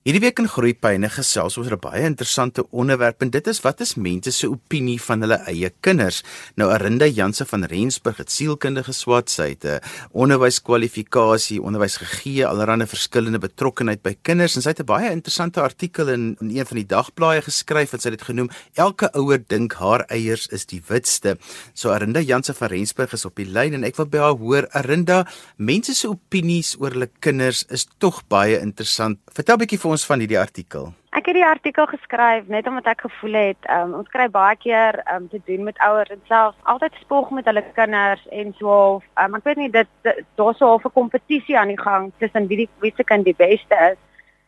Hierdie week in Groepyne gesels oor 'n baie interessante onderwerp en dit is wat is mense se opinie van hulle eie kinders. Nou Arinda Janse van Rensburg het sielkundige swat sy het 'n onderwyskwalifikasie, onderwys gegee, allerlei verskillende betrokkeheid by kinders en sy het 'n baie interessante artikel in, in een van die dagblaaie geskryf wat sy dit genoem Elke ouer dink haar eiers is die witste. So Arinda Janse van Rensburg is op die lyn en ek wil by haar hoor Arinda, mense se opinies oor hulle kinders is tog baie interessant. Vertel 'n bietjie ons van hierdie artikel? Ek het die artikel geskryf net omdat ek gevoel het um, ons kry baie keer um, te doen met ouers en self altyd spog met hulle kinders en so half um, ek weet nie dit, dit daar's so half 'n kompetisie aan die gang tussen wie die wie se kind die beste is.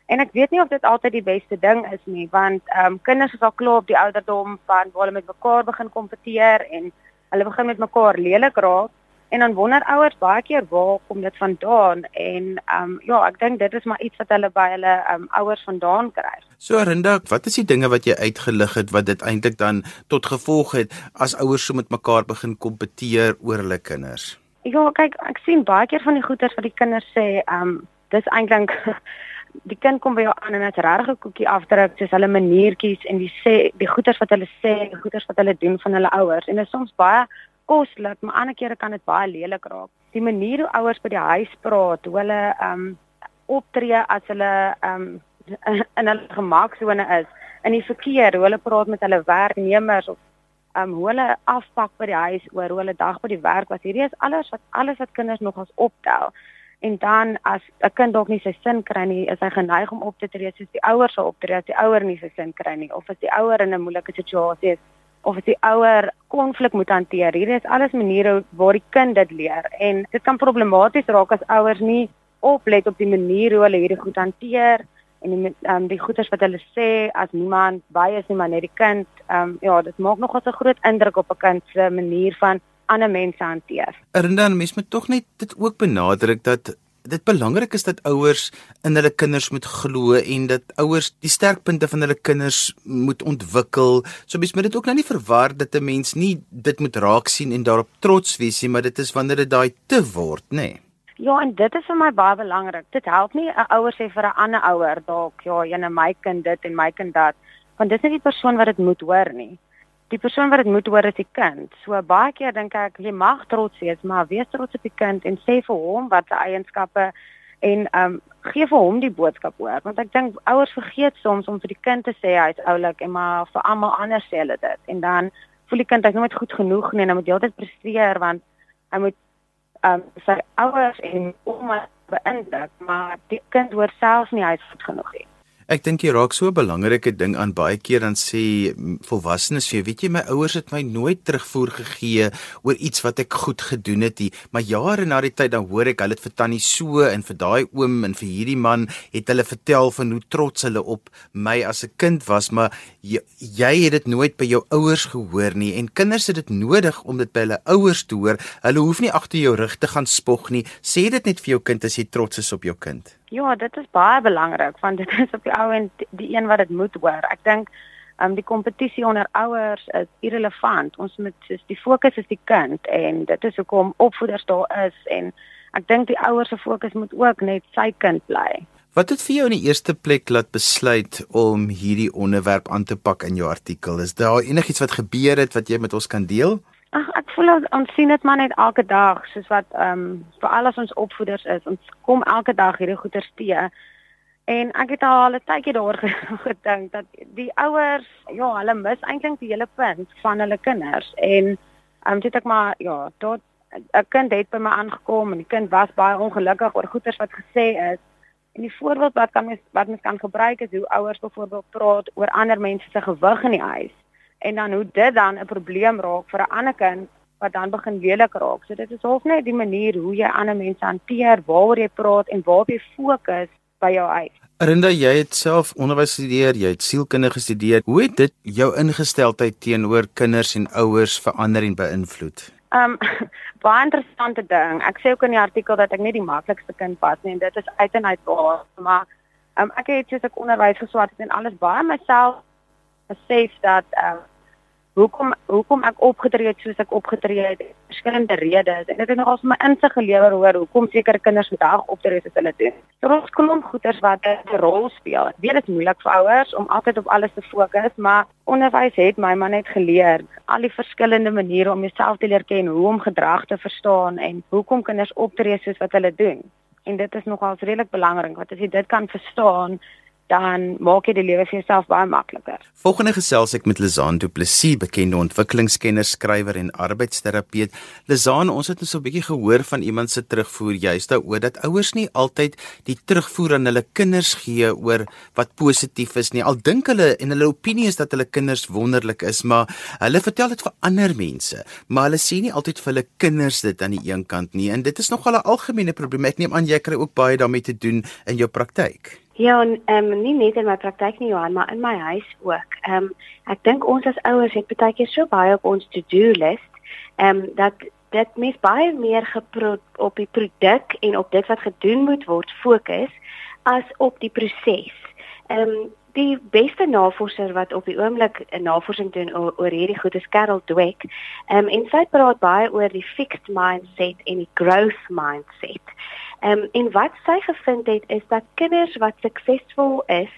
En ek weet nie of dit altyd die beste ding is nie want um, kinders is al klaar op die ouderdom van waar hulle met mekaar begin kompeteer en hulle begin met mekaar lelik raak En dan wonder ouers baie keer waar kom dit vandaan en ehm um, ja, ek dink dit is maar iets wat hulle by hulle ehm um, ouers vandaan kry. So Rinda, wat is die dinge wat jy uitgelig het wat dit eintlik dan tot gevolg het as ouers so met mekaar begin kompeteer oor hulle kinders? Ja, kyk, ek sien baie keer van die goeters wat die kinders sê, ehm um, dis eintlik die kind kom by jou aan en dit regtig 'n koekie afdruk soos hulle maniertjies en die sê die goeters wat hulle sê, die goeters wat hulle doen van hulle ouers en dit is soms baie koslik, maar ander kere kan dit baie lelik raak. Die manier hoe ouers by die huis praat, hoe hulle ehm um, optree as hulle ehm um, in hulle gemaaksone is, in die verkeer, hoe hulle praat met hulle werknemers of ehm um, hoe hulle afpak by die huis oor hoe hulle dag by die werk was. Hierdie is alles wat alles wat kinders nog as optel. En dan as 'n kind dalk nie sy sin kry nie, is hy geneig om op te tree soos die ouers sou optree as die ouer nie sy sin kry nie of as die ouer in 'n moeilike situasie is of as die ouer konflik moet hanteer. Hier is alles maniere waar die kind dit leer en dit kan problematies raak as ouers nie oplet op die manier hoe hulle hierdie goed hanteer en die um, die goeders wat hulle sê as niemand by is nie maar net die kind. Ehm um, ja, dit maak nogal 'n groot indruk op 'n kind se manier van ander mense hanteer. Erinner mens moet tog net dit ook benadruk dat dit belangrik is dat ouers in hulle kinders moet glo en dat ouers die sterkpunte van hulle kinders moet ontwikkel. So mens moet dit ook nou nie verwar dat 'n mens nie dit moet raak sien en daarop trots wees nie, maar dit is wanneer dit daai te word, nê. Nee. Ja, en dit is vir my baie belangrik. Dit help nie 'n ouer sê vir 'n ander ouer dalk, ja, jene my kind dit en my kind dat, want dis nie die persoon wat dit moet hoor nie die persoon wat dit moet hoor is die kind. So baie keer dink ek jy mag trots wees, maar wees trots op die kind en sê vir hom wat sy eienskappe en ehm um, gee vir hom die boodskap oor want ek dink ouers vergeet soms om vir die kind te sê hy's oulik en maar vir almal anders sê hulle dit. En dan voel die kind hy's nooit goed genoeg nie en hy moet heeltyd presteer want hy moet ehm um, sy ouers en ouma beïndruk maar die kind hoor self nie hy's goed genoeg nie Ek dink jy raak so 'n belangrike ding aan baie keer dan sê volwassenes vir jou, weet jy my ouers het my nooit terugvoer gegee oor iets wat ek goed gedoen het nie, maar jare na die tyd dan hoor ek hulle het vir tannie so en vir daai oom en vir hierdie man het hulle vertel van hoe trots hulle op my as 'n kind was, maar jy, jy het dit nooit by jou ouers gehoor nie en kinders het dit nodig om dit by hulle ouers te hoor. Hulle hoef nie agter jou rug te gaan spog nie. Sê dit net vir jou kind as jy trots is op jou kind. Ja, dit is baie belangrik want dit is op die ou en die een wat dit moet hoor. Ek dink um, die kompetisie onder ouers is irrelevant. Ons moet soos die fokus is die kind en dit is hoekom opvoeders daar is en ek dink die ouers se fokus moet ook net sy kind bly. Wat het vir jou in die eerste plek laat besluit om hierdie onderwerp aan te pak in jou artikel? Is daar enigiets wat gebeur het wat jy met ons kan deel? Ag ek voel ons sien dit maar net elke dag soos wat ehm um, vir al ons opvoeders is. Ons kom elke dag hierdie goeters te. En ek het al 'n tydjie daar gedink dat die ouers, ja, hulle mis eintlik die hele punt van hulle kinders en ehm um, dit ek maar ja, tot 'n kind het by my aangekom en die kind was baie ongelukkig oor goeters wat gesê is. En die voorbeeld wat kan mens wat mens kan gebruik is hoe ouers byvoorbeeld praat oor ander mense se gewig in die huis en dan hoe dit dan 'n probleem raak vir 'n ander kind wat dan begin lelik raak. So dit is half net die manier hoe jy ander mense hanteer, waaroor jy praat en waarop jy fokus by jou uit. Arinda, jy het self onderwys gestudeer, jy het sielkunde gestudeer. Hoe het dit jou ingesteldheid teenoor kinders en ouers verander en beïnvloed? Um baie interessante ding. Ek sê ook in die artikel dat ek nie die maklikste kind was nie en dit is uit en uit waar, maar um ek het soos ek onderwys geswat het en alles baie myself besef dat um hoekom hoekom ek opgetree het soos ek opgetree het, verskillende redes en dit het nogal vir my insig gelewer oor hoekom sekere kinders vandag optree soos hulle doen. So ons klomp goeters wat 'n rol speel. Ek weet dit is moeilik vir ouers om altyd op alles te fokus, maar onderwys het my man net geleer al die verskillende maniere om jouself te leer ken, hoe om gedrag te verstaan en hoekom kinders optree soos wat hulle doen. En dit is nogal redelik belangrik want as jy dit kan verstaan, dan maak jy die lewe vir jouself baie makliker. Volgende gesels ek met Lizaan Du Plessis, bekende ontwikkelingskenner, skrywer en arbeidsterapeut. Lizaan, ons het net so 'n bietjie gehoor van iemand se terugvoer juist daaroor dat ouers nie altyd die terugvoer aan hulle kinders gee oor wat positief is nie. Al dink hulle en hulle opinie is dat hulle kinders wonderlik is, maar hulle vertel dit vir ander mense, maar hulle sien nie altyd vir hulle kinders dit aan die een kant nie. En dit is nogal 'n algemene probleem. Ek neem aan jy kry ook baie daarmee te doen in jou praktyk. Ja, en ehm um, nie net in my praktyk nie Johan, maar in my huis ook. Ehm um, ek dink ons as ouers het baie keer so baie op ons to-do list, ehm um, dat dit mens baie meer op die produk en op dit wat gedoen moet word fokus as op die proses. Ehm um, die beste navorser wat op die oomblik 'n navorsing doen oor, oor hierdie goed is Carol Dweck. Ehm um, en sy praat baie oor die fixed mindset en die growth mindset. Ehm um, en wat sy gevind het is dat kinders wat suksesvol is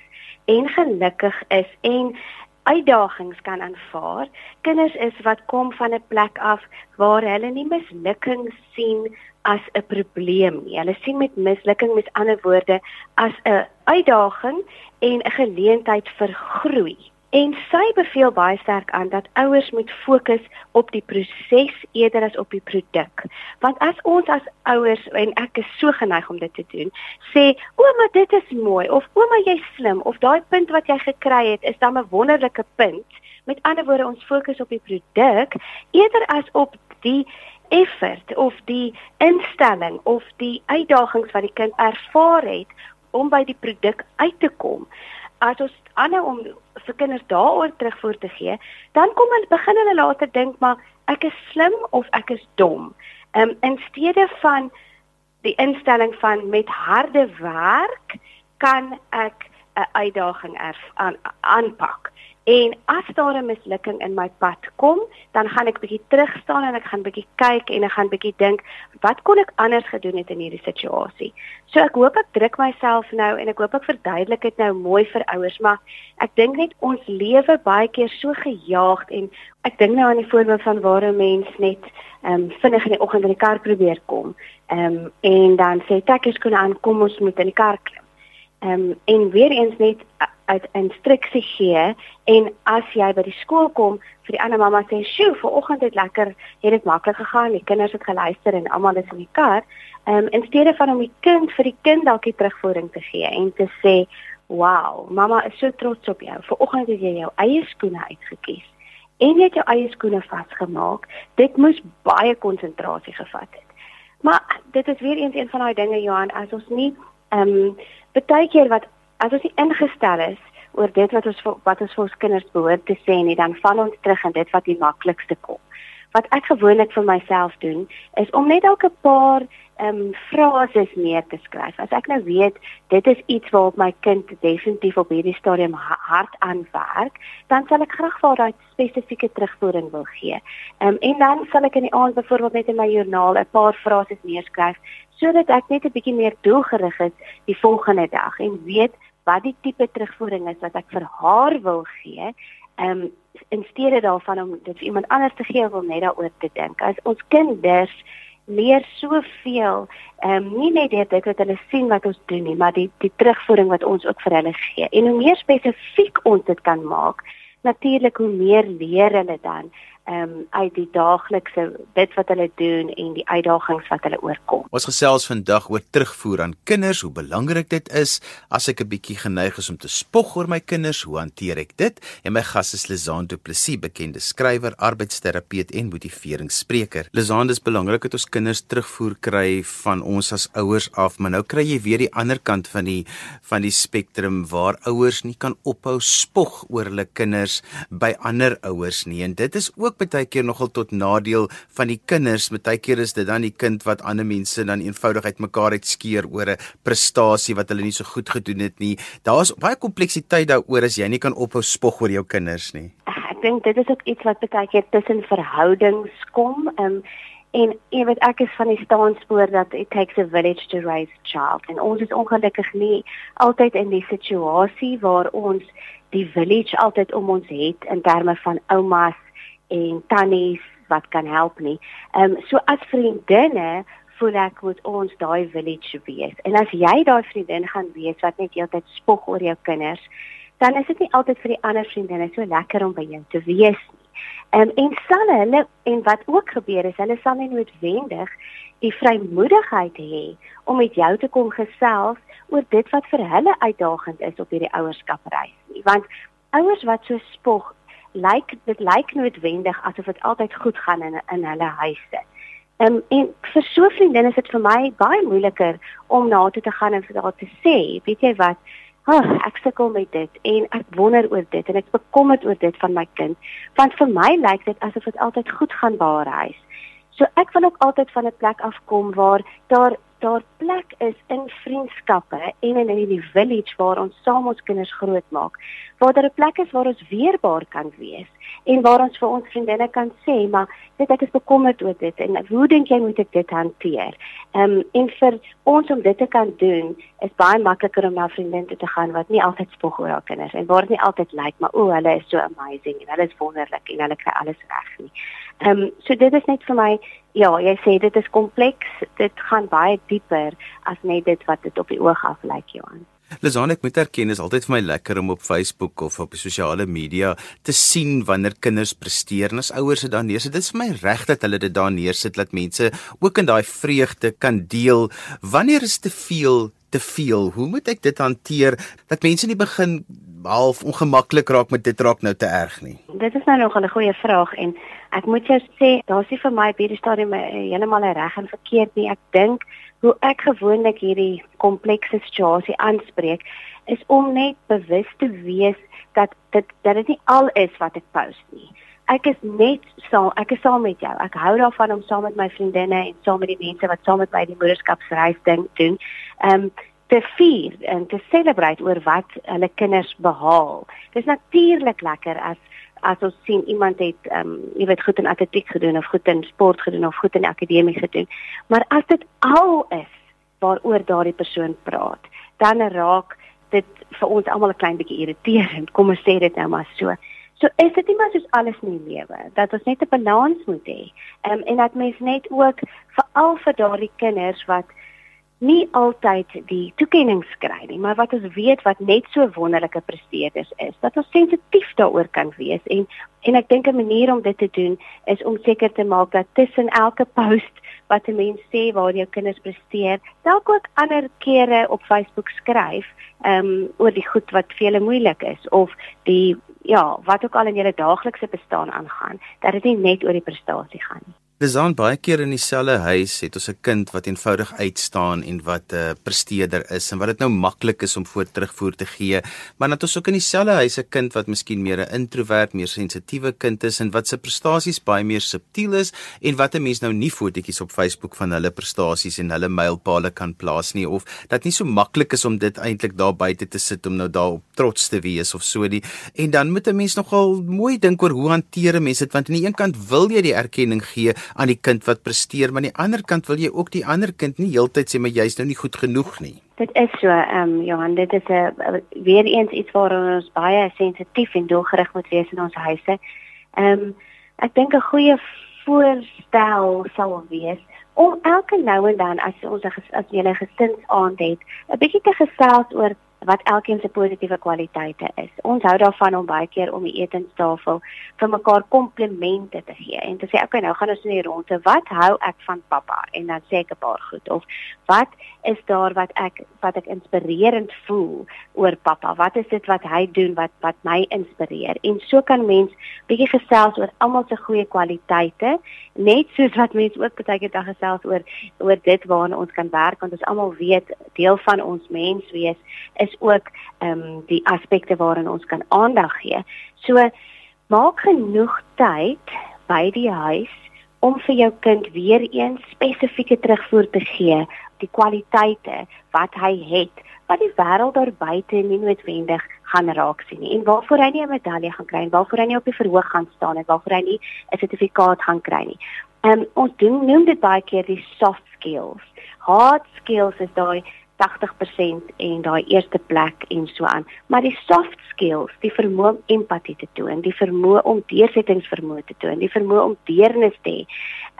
en gelukkig is en uitdagings kan aanvaar, kinders is wat kom van 'n plek af waar hulle nie mislukking sien as 'n probleem nie. Hulle sien met mislukking met ander woorde as 'n uitdaging en 'n geleentheid vir groei. En sy beveel baie sterk aan dat ouers moet fokus op die proses eerder as op die produk. Want as ons as ouers en ek is so geneig om dit te doen, sê ouma dit is mooi of ouma jy's slim of daai punt wat jy gekry het is dan 'n wonderlike punt. Met ander woorde ons fokus op die produk eerder as op die effort of die instelling of die uitdagings wat die kind ervaar het om by die produk uit te kom as ons aanhou om vir kinders daaroor terugvoer te gee, dan kom hulle begin hulle later dink maar ek is slim of ek is dom. Ehm um, in steede van die instelling van met harde werk kan ek 'n uitdaging aan aanpak. En as daar 'n mislukking in my pad kom, dan gaan ek bietjie terug staan en ek gaan bietjie kyk en ek gaan bietjie dink, wat kon ek anders gedoen het in hierdie situasie? So ek hoop ek druk myself nou en ek hoop ek verduidelik dit nou mooi vir ouers, maar ek dink net ons lewe baie keer so gejaagd en ek dink nou aan die voorbeeld van waar 'n mens net ehm um, vinnig in die oggend in die kar probeer kom. Ehm um, en dan sê ek skoon aan kom ons moet in die kar klim. Ehm um, en weer eens net uit instruksie gee en as jy by die skool kom vir die ander mamma sê, "Sjoe, vanoggend het lekker, het dit maklik gegaan. Die kinders het geluister en almal is in die kar." Ehm um, in steede van om die kind vir die kind dalk die terugvoering te gee en te sê, "Wow, mamma is so trots op jou. Vanoggend het jy jou eie skoene uitgekies en jy het jou eie skoene vasgemaak. Dit moes baie konsentrasie gevat het." Maar dit is weer eens een van daai dinge Johan, as ons nie ehm um, baie keer wat as ons nie ingestel is oor dit wat ons wat ons vir ons kinders behoort te sê nie, dan val ons terug in dit wat die maklikste kom. Wat ek gewoonlik vir myself doen, is om net elke paar ehm um, frases neer te skryf. As ek nou weet dit is iets waarop my kind definitief op hierdie stadium hard aan werk, dan sal ek graag vir daai spesifieke terugvoering wil gee. Ehm um, en dan sal ek in die aand byvoorbeeld net in my joernaal 'n paar frases neerskryf sodat ek net 'n bietjie meer doelgerig is die volgende dag en weet wat die tipe terugvoering is wat ek vir haar wil gee. Ehm um, in steede daarvan om dit vir iemand anders te gee, wil net daaroor te dink. As ons kinders leer soveel, ehm um, nie net dit wat hulle sien wat ons doen nie, maar die die terugvoering wat ons ook vir hulle gee. En hoe meer spesifiek ons dit kan maak, natuurlik hoe meer leer hulle dan ehm um, uit die daaglikse dit wat hulle doen en die uitdagings wat hulle oorkom. Ons gesels vandag oor terugvoer aan kinders, hoe belangrik dit is. As ek 'n bietjie geneig is om te spog oor my kinders, hoe hanteer ek dit? En my gas is Lizaan Du Plessis, bekende skrywer, arbeidsterapeut en motiveringsspreker. Lizaan, dis belangrik dat ons kinders terugvoer kry van ons as ouers af, maar nou kry jy weer die ander kant van die van die spektrum waar ouers nie kan ophou spog oor hulle kinders by ander ouers nie. En dit is ook ook baie keer nogal tot nadeel van die kinders. Baie keer is dit dan die kind wat ander mense dan eenvoudig uitmekaar uitskeer oor 'n prestasie wat hulle nie so goed gedoen het nie. Daar's baie kompleksiteit daaroor as jy nie kan ophou spog oor jou kinders nie. dink dit is ook iets wat baie keer tussen verhoudings kom. Ehm um, en jy weet ek is van die staanspoor dat it takes a village to raise a child. En ons is ongelukkig nie altyd in die situasie waar ons die village altyd om ons het in terme van oumas en tannies wat kan help nie. Ehm um, so as vriendinne voel ek moet ons daai village wees. En as jy daai vriendin gaan wees wat net heeltyd spog oor jou kinders, dan is dit nie altyd vir die ander vriendinne so lekker om by jou te wees nie. Um, en sal hulle en wat ook gebeur is hulle sal nie noodwendig die vrymoedigheid hê om met jou te kom gesels oor dit wat vir hulle uitdagend is op hierdie ouerskapreis nie. Want ouers wat so spog, lyk dit lyk noodwendig asof dit altyd goed gaan in in hulle huise. Um, en vir so vriendinne is dit vir my baie moeiliker om na toe te gaan en vir haar te sê, weet jy wat, oh, ek sukkel met dit en ek wonder oor dit en ek bekommerd oor dit van my kind, want vir my lyk dit asof dit altyd goed gaan by haar huis. So ek wil ook altyd van 'n plek afkom waar daar daar plek is in vriendskappe en in in die village waar ons saam ons kinders grootmaak waar daar 'n plek is waar ons weerbaar kan wees en waar ons vir ons vriendinne kan sê maar dit ek is bekommerd oor dit en hoe dink jy moet ek dit hanteer? Um, en vir ons om dit te kan doen is baie makliker om na vriendinne te gaan wat nie altyd spog oor haar kinders en waar dit nie altyd lyk maar o hulle is so amazing en hulle is wonderlik en hulle kry alles reg nie Ehm um, so dit is net vir my ja, jy sê dit is kompleks. Dit gaan baie dieper as net dit wat dit op die oog af lyk, Johan. Lisan ek moet erken is altyd vir my lekker om op Facebook of op die sosiale media te sien wanneer kinders presteer en as ouers dit daar neersit. Dit is vir my reg dat hulle dit daar neersit dat mense ook in daai vreugde kan deel. Wanneer is te veel te veel? Hoe moet ek dit hanteer dat mense nie begin half ongemaklik raak met dit raak nou te erg nie? Dit is nou nog 'n goeie vraag en ek moet jou sê, daar's nie vir my op hierdie stadium heeltemal reg en verkeerd nie. Ek dink hoe ek gewoonlik hierdie komplekse situasie aanspreek is om net bewus te wees dat dit dat dit nie al is wat ek post nie. Ek is net saam, ek is saam met jou. Ek hou daarvan om saam met my vriendinne en saam met die mense wat saam met my die moederskapsreis ding doen. Ehm um, te vier en te celebrate oor wat hulle kinders behaal. Dis natuurlik lekker as as ons sien iemand het ehm um, jy weet goed in atletiek gedoen of goed in sport gedoen of goed in akademie gedoen. Maar as dit al is waaroor daardie persoon praat, dan raak dit vir ons almal 'n klein bietjie irriterend. Kom ons sê dit nou maar so. So is dit nie maar soos alles in die lewe dat ons net 'n balans moet hê. Ehm um, en dat mens net ook veral vir daardie kinders wat nie altyd die toekenning kry nie, maar wat ons weet wat net so wonderlike presteerders is, dat ons sensitief daaroor kan wees en en ek dink 'n manier om dit te doen is om seker te maak dat tussen elke post wat 'n mens sê waar jou kinders presteer, dalk ook ander kere op Facebook skryf, ehm um, oor die goed wat vir hulle moeilik is of die ja, wat ook al in julle daaglikse bestaan aangaan, dat dit nie net oor die prestasie gaan nie. Dis aan baie keer in dieselfde huis het ons 'n kind wat eenvoudig uitstaan en wat 'n uh, presteerder is en wat dit nou maklik is om voor terugvoer te gee, maar dan het ons ook in dieselfde huis 'n kind wat miskien meer 'n introwert, meer sensitiewe kind is en wat se prestasies baie meer subtiel is en wat 'n mens nou nie fotootjies op Facebook van hulle prestasies en hulle mylpale kan plaas nie of dat nie so maklik is om dit eintlik daar buite te sit om nou daarop trots te wees of so die en dan moet 'n mens nogal mooi dink oor hoe hanteer 'n mens dit want aan die een kant wil jy die erkenning gee aan die kind wat presteer, maar aan die ander kant wil jy ook die ander kind nie heeltyd sê maar jy's nou nie goed genoeg nie. Dit is so, ehm um, Johan, dit is 'n weer eens iets waar ons baie sensitief en doelgerig moet wees in ons huise. Ehm um, ek dink 'n goeie voorstel sal wees om elke nou en dan as ons as jy 'n gesinsaand het, 'n bietjie te gesels oor wat elkeen se positiewe kwaliteite is. Ons hou daarvan om baie keer om die etenstafel vir mekaar komplimente te gee en te sê okay, nou gaan ons in die ronde, wat hou ek van pappa? En dan sê ek 'n paar goed of wat is daar wat ek wat ek inspirerend voel oor pappa? Wat is dit wat hy doen wat wat my inspireer? En so kan mens bietjie gesels oor almal se goeie kwaliteite, net soos wat mens ook baie keer dan gesels oor oor dit waarna ons kan werk want ons almal weet deel van ons menswees is ook ehm um, die aspekte waarin ons kan aandag gee. So maak genoeg tyd by die huis om vir jou kind weer eens spesifieke terugvoer te gee die kwaliteite wat hy het wat die wêreld daar buite nie noodwendig gaan raak sien nie en waarvoor hy nie 'n medalje gaan kry en waarvoor hy nie op die verhoog gaan staan en waarvoor hy nie 'n sertifikaat gaan kry nie. Ehm um, ons doen noem dit baie keer die soft skills. Hard skills is daai 80% en daai eerste plek en so aan. Maar die soft skills, die vermoë om empatie te toon, die vermoë om deursettingsvermoë te toon, die vermoë om deernis te hê.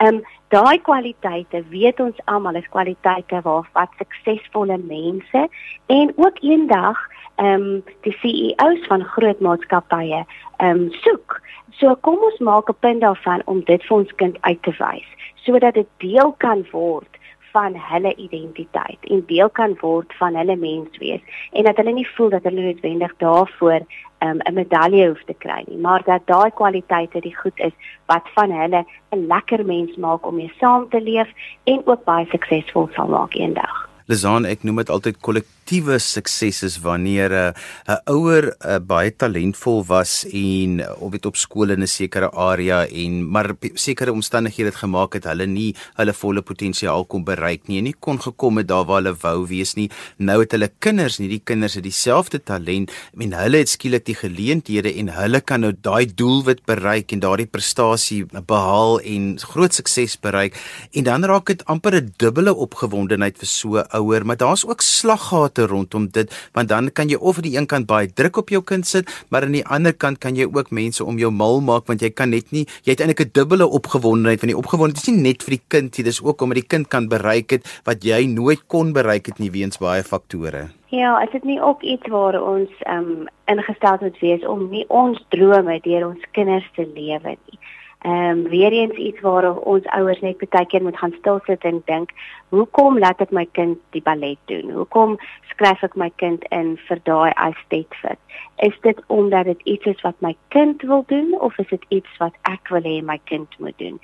Ehm um, daai kwaliteite weet ons almal is kwaliteite waar wat suksesvolle mense en ook eendag ehm um, die CEO's van groot maatskappye ehm um, soek. So kom ons maak 'n punt daarvan om dit vir ons kind uit te wys sodat dit deel kan word van hulle identiteit en deel kan word van hulle menswees en dat hulle nie voel dat hulle noodwendig daarvoor um, 'n medalje hoef te kry nie maar dat daai kwaliteite die goed is wat van hulle 'n lekker mens maak om mee saam te leef en ook baie suksesvol sal maak eendag. Lizaan, ek noem dit altyd kollektiewe suksesse wanneer 'n uh, 'n ouer uh, baie talentvol was en uh, of dit op skool in 'n sekere area en maar sekere omstandighede het gemaak het hulle nie hulle volle potensiaal kon bereik nie en nie kon gekom het daar waar hulle wou wees nie. Nou het hulle kinders, nie die kinders het dieselfde talent en hulle het skielik die geleenthede en hulle kan nou daai doelwit bereik en daardie prestasie behaal en groot sukses bereik en dan raak dit amper 'n dubbele opgewondenheid vir so ouer, maar daar's ook slaggate rondom dit, want dan kan jy of aan die een kant baie druk op jou kind sit, maar aan die ander kant kan jy ook mense om jou mal maak want jy kan net nie jy het eintlik 'n dubbele opgewondenheid van die opgewondenheid is nie net vir die kind nie, dis ook omdat die kind kan bereik het wat jy nooit kon bereik het nie weens baie faktore. Ja, is dit nie ook iets waar ons ehm um, ingestel moet wees om nie ons drome deur ons kinders te lewe nie. Ehm um, weer eens iets waar ons ouers net baie keer moet gaan stil sit en dink, hoekom laat ek my kind die ballet doen? Hoekom skryf ek my kind in vir daai estate fit? Is dit omdat dit iets is wat my kind wil doen of is dit iets wat ek wil hê my kind moet doen?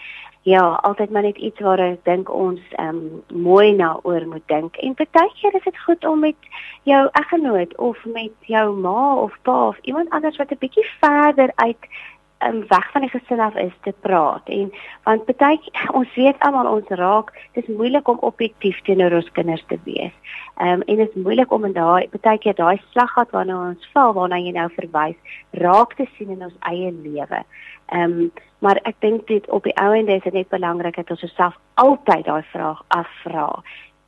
Ja, altyd maar net iets waar ek dink ons ehm um, mooi na oor moet dink. En baie keer is dit goed om met jou eggenoot of met jou ma of pa of iemand anders wat 'n bietjie verder uit um, weg van die gesin af is te praat en want baie ons weet almal ons raak dis moeilik om objektief teenoor ons kinders te wees. Ehm um, en dit is moeilik om in daai baie keer daai slaggat waarna ons val waarna jy nou verwys raak te sien in ons eie lewe. Ehm um, maar ek dink dit op die ou ende is dit net belangrik dat ons osself altyd daai vraag afvra.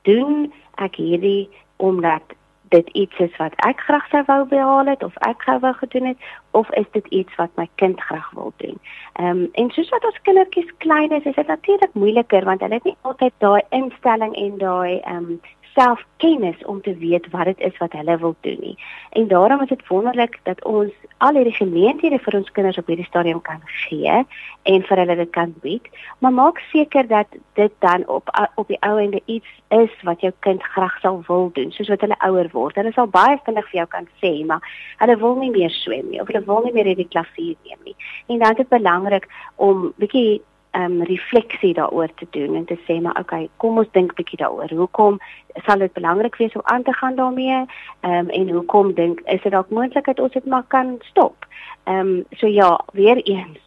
Doen ek hierdie omdat dit iets is wat ek graag sou wou behaal het of ek gou wou gedoen het of is dit iets wat my kind graag wil doen. Ehm um, en soos wat ons kindertjies klein is, is dit natuurlik moeiliker want hulle het nie altyd daai instelling en daai ehm um, selfkennis om te weet wat dit is wat hulle wil doen nie. En daarom is dit wonderlik dat ons al hierdie geleenthede vir ons kinders op hierdie stadium kan gee en vir hulle dit kan bied, maar maak seker dat dit dan op op die ou ende iets is wat jou kind graag sal wil doen, soos wat hulle ouer word. Hulle sal baie vinnig vir jou kan sê, maar hulle wil nie meer swem nie of hulle wil nie meer die klavier neem nie. En dan is dit belangrik om bietjie um refleksie daaroor te doen en te sê maar okay, kom ons dink bietjie daaroor. Hoekom sal dit belangrik wees om aan te gaan daarmee? Um en hoekom dink is dit dalk moontlik dat ons dit maar kan stop? Um so ja, weer eens,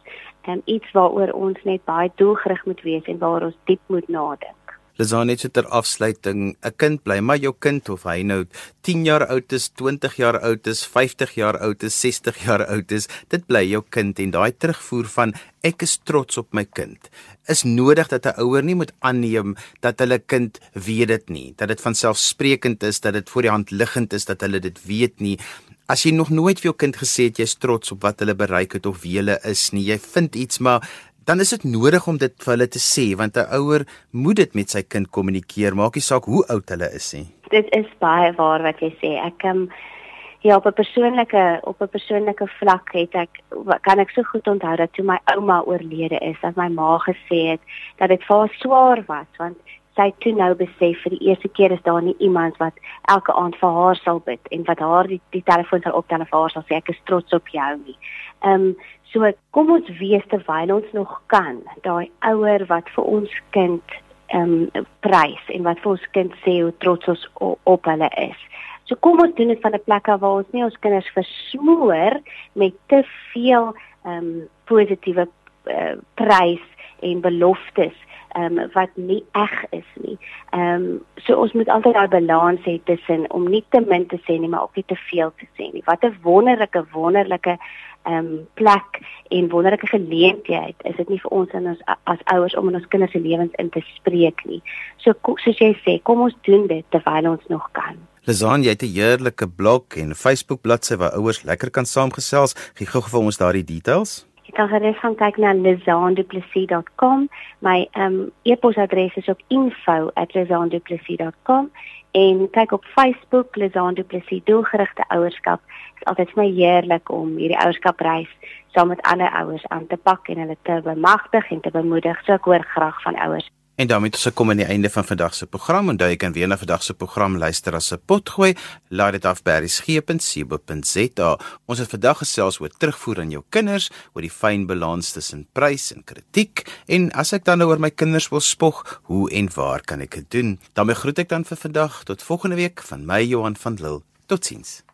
um iets waaroor ons net baie doelgerig moet wees en waar ons diep moet nadink. Lizane net so ter afsluiting, 'n kind bly maar jou kind of hy nou 10 jaar oud is, 20 jaar oud is, 50 jaar oud is, 60 jaar oud is, dit bly jou kind en daai terugvoer van ek is trots op my kind is nodig dat 'n ouer nie moet aanneem dat hulle kind weet dit nie, dat dit van selfsprekend is, dat dit voor die hand liggend is dat hulle dit weet nie. As jy nog nooit vir jou kind gesê het jy's trots op wat hulle bereik het of wie hulle is nie, jy vind iets maar dan is dit nodig om dit vir hulle te sê want 'n ouer moet dit met sy kind kommunikeer. Maak nie saak hoe oud hulle is nie dit is baie waar wat jy sê. Ek um, ja op 'n persoonlike op 'n persoonlike vlak het ek kan ek so goed onthou dat toe my ouma oorlede is dat my ma gesê het dat dit vir haar swaar was want sy toe nou besef vir die eerste keer is daar nie iemand wat elke aand vir haar sal bid en wat haar die, die telefoon sal optel en vir haar sal sê ek is trots op jou nie. Ehm um, So kom ons wees terwyl ons nog kan, daai ouer wat vir ons kind ehm um, prys en wat vir ons kind sê hoe trots ons op hulle is. So kom ons doen dit van 'n plek af waar ons nie ons kinders versmoor met te veel ehm um, positiewe uh, prys en beloftes ehm um, wat nie eg is nie. Ehm um, so ons moet altyd daai balans hê tussen om nie te min te sê nie, maar ook nie te veel te sê nie. Wat 'n wonderlike wonderlike ehm um, plek en wonderlike geleentheid is dit nie vir ons en ons as ouers om in ons kinders se lewens in te spreek nie. So soos jy sê, kom ons doen dit terwyl ons nog kan. Lizan, jy het 'n heerlike blog en Facebook bladsy waar ouers lekker kan saamgesels. Gee gou vir ons daardie details. Jy kan gerus gaan kyk na lizanduplessis.com. My ehm um, e-posadres is ook info@lizanduplessis.com en kyk op Facebook Lizanduplessis doelgerigte ouerskap. Dit is altyd my heerlik om hierdie ouerskapreis saam met ander ouers aan te pak en hulle te bemagtig en te bemoedig. So ek hoor graag van ouers. En daarmee tot se kom aan die einde van vandag se program. Onthou jy kan weer na vandag se program luister as 'n potgooi. Laat dit af by berriesgep.co.za. Ons het vandag gesels oor terugvoer aan jou kinders, oor die fyn balans tussen prys en kritiek en as ek dan nou oor my kinders wil spog, hoe en waar kan ek dit doen? daarmee groet ek dan vir vandag tot volgende week van my Johan van Lille. Totsiens.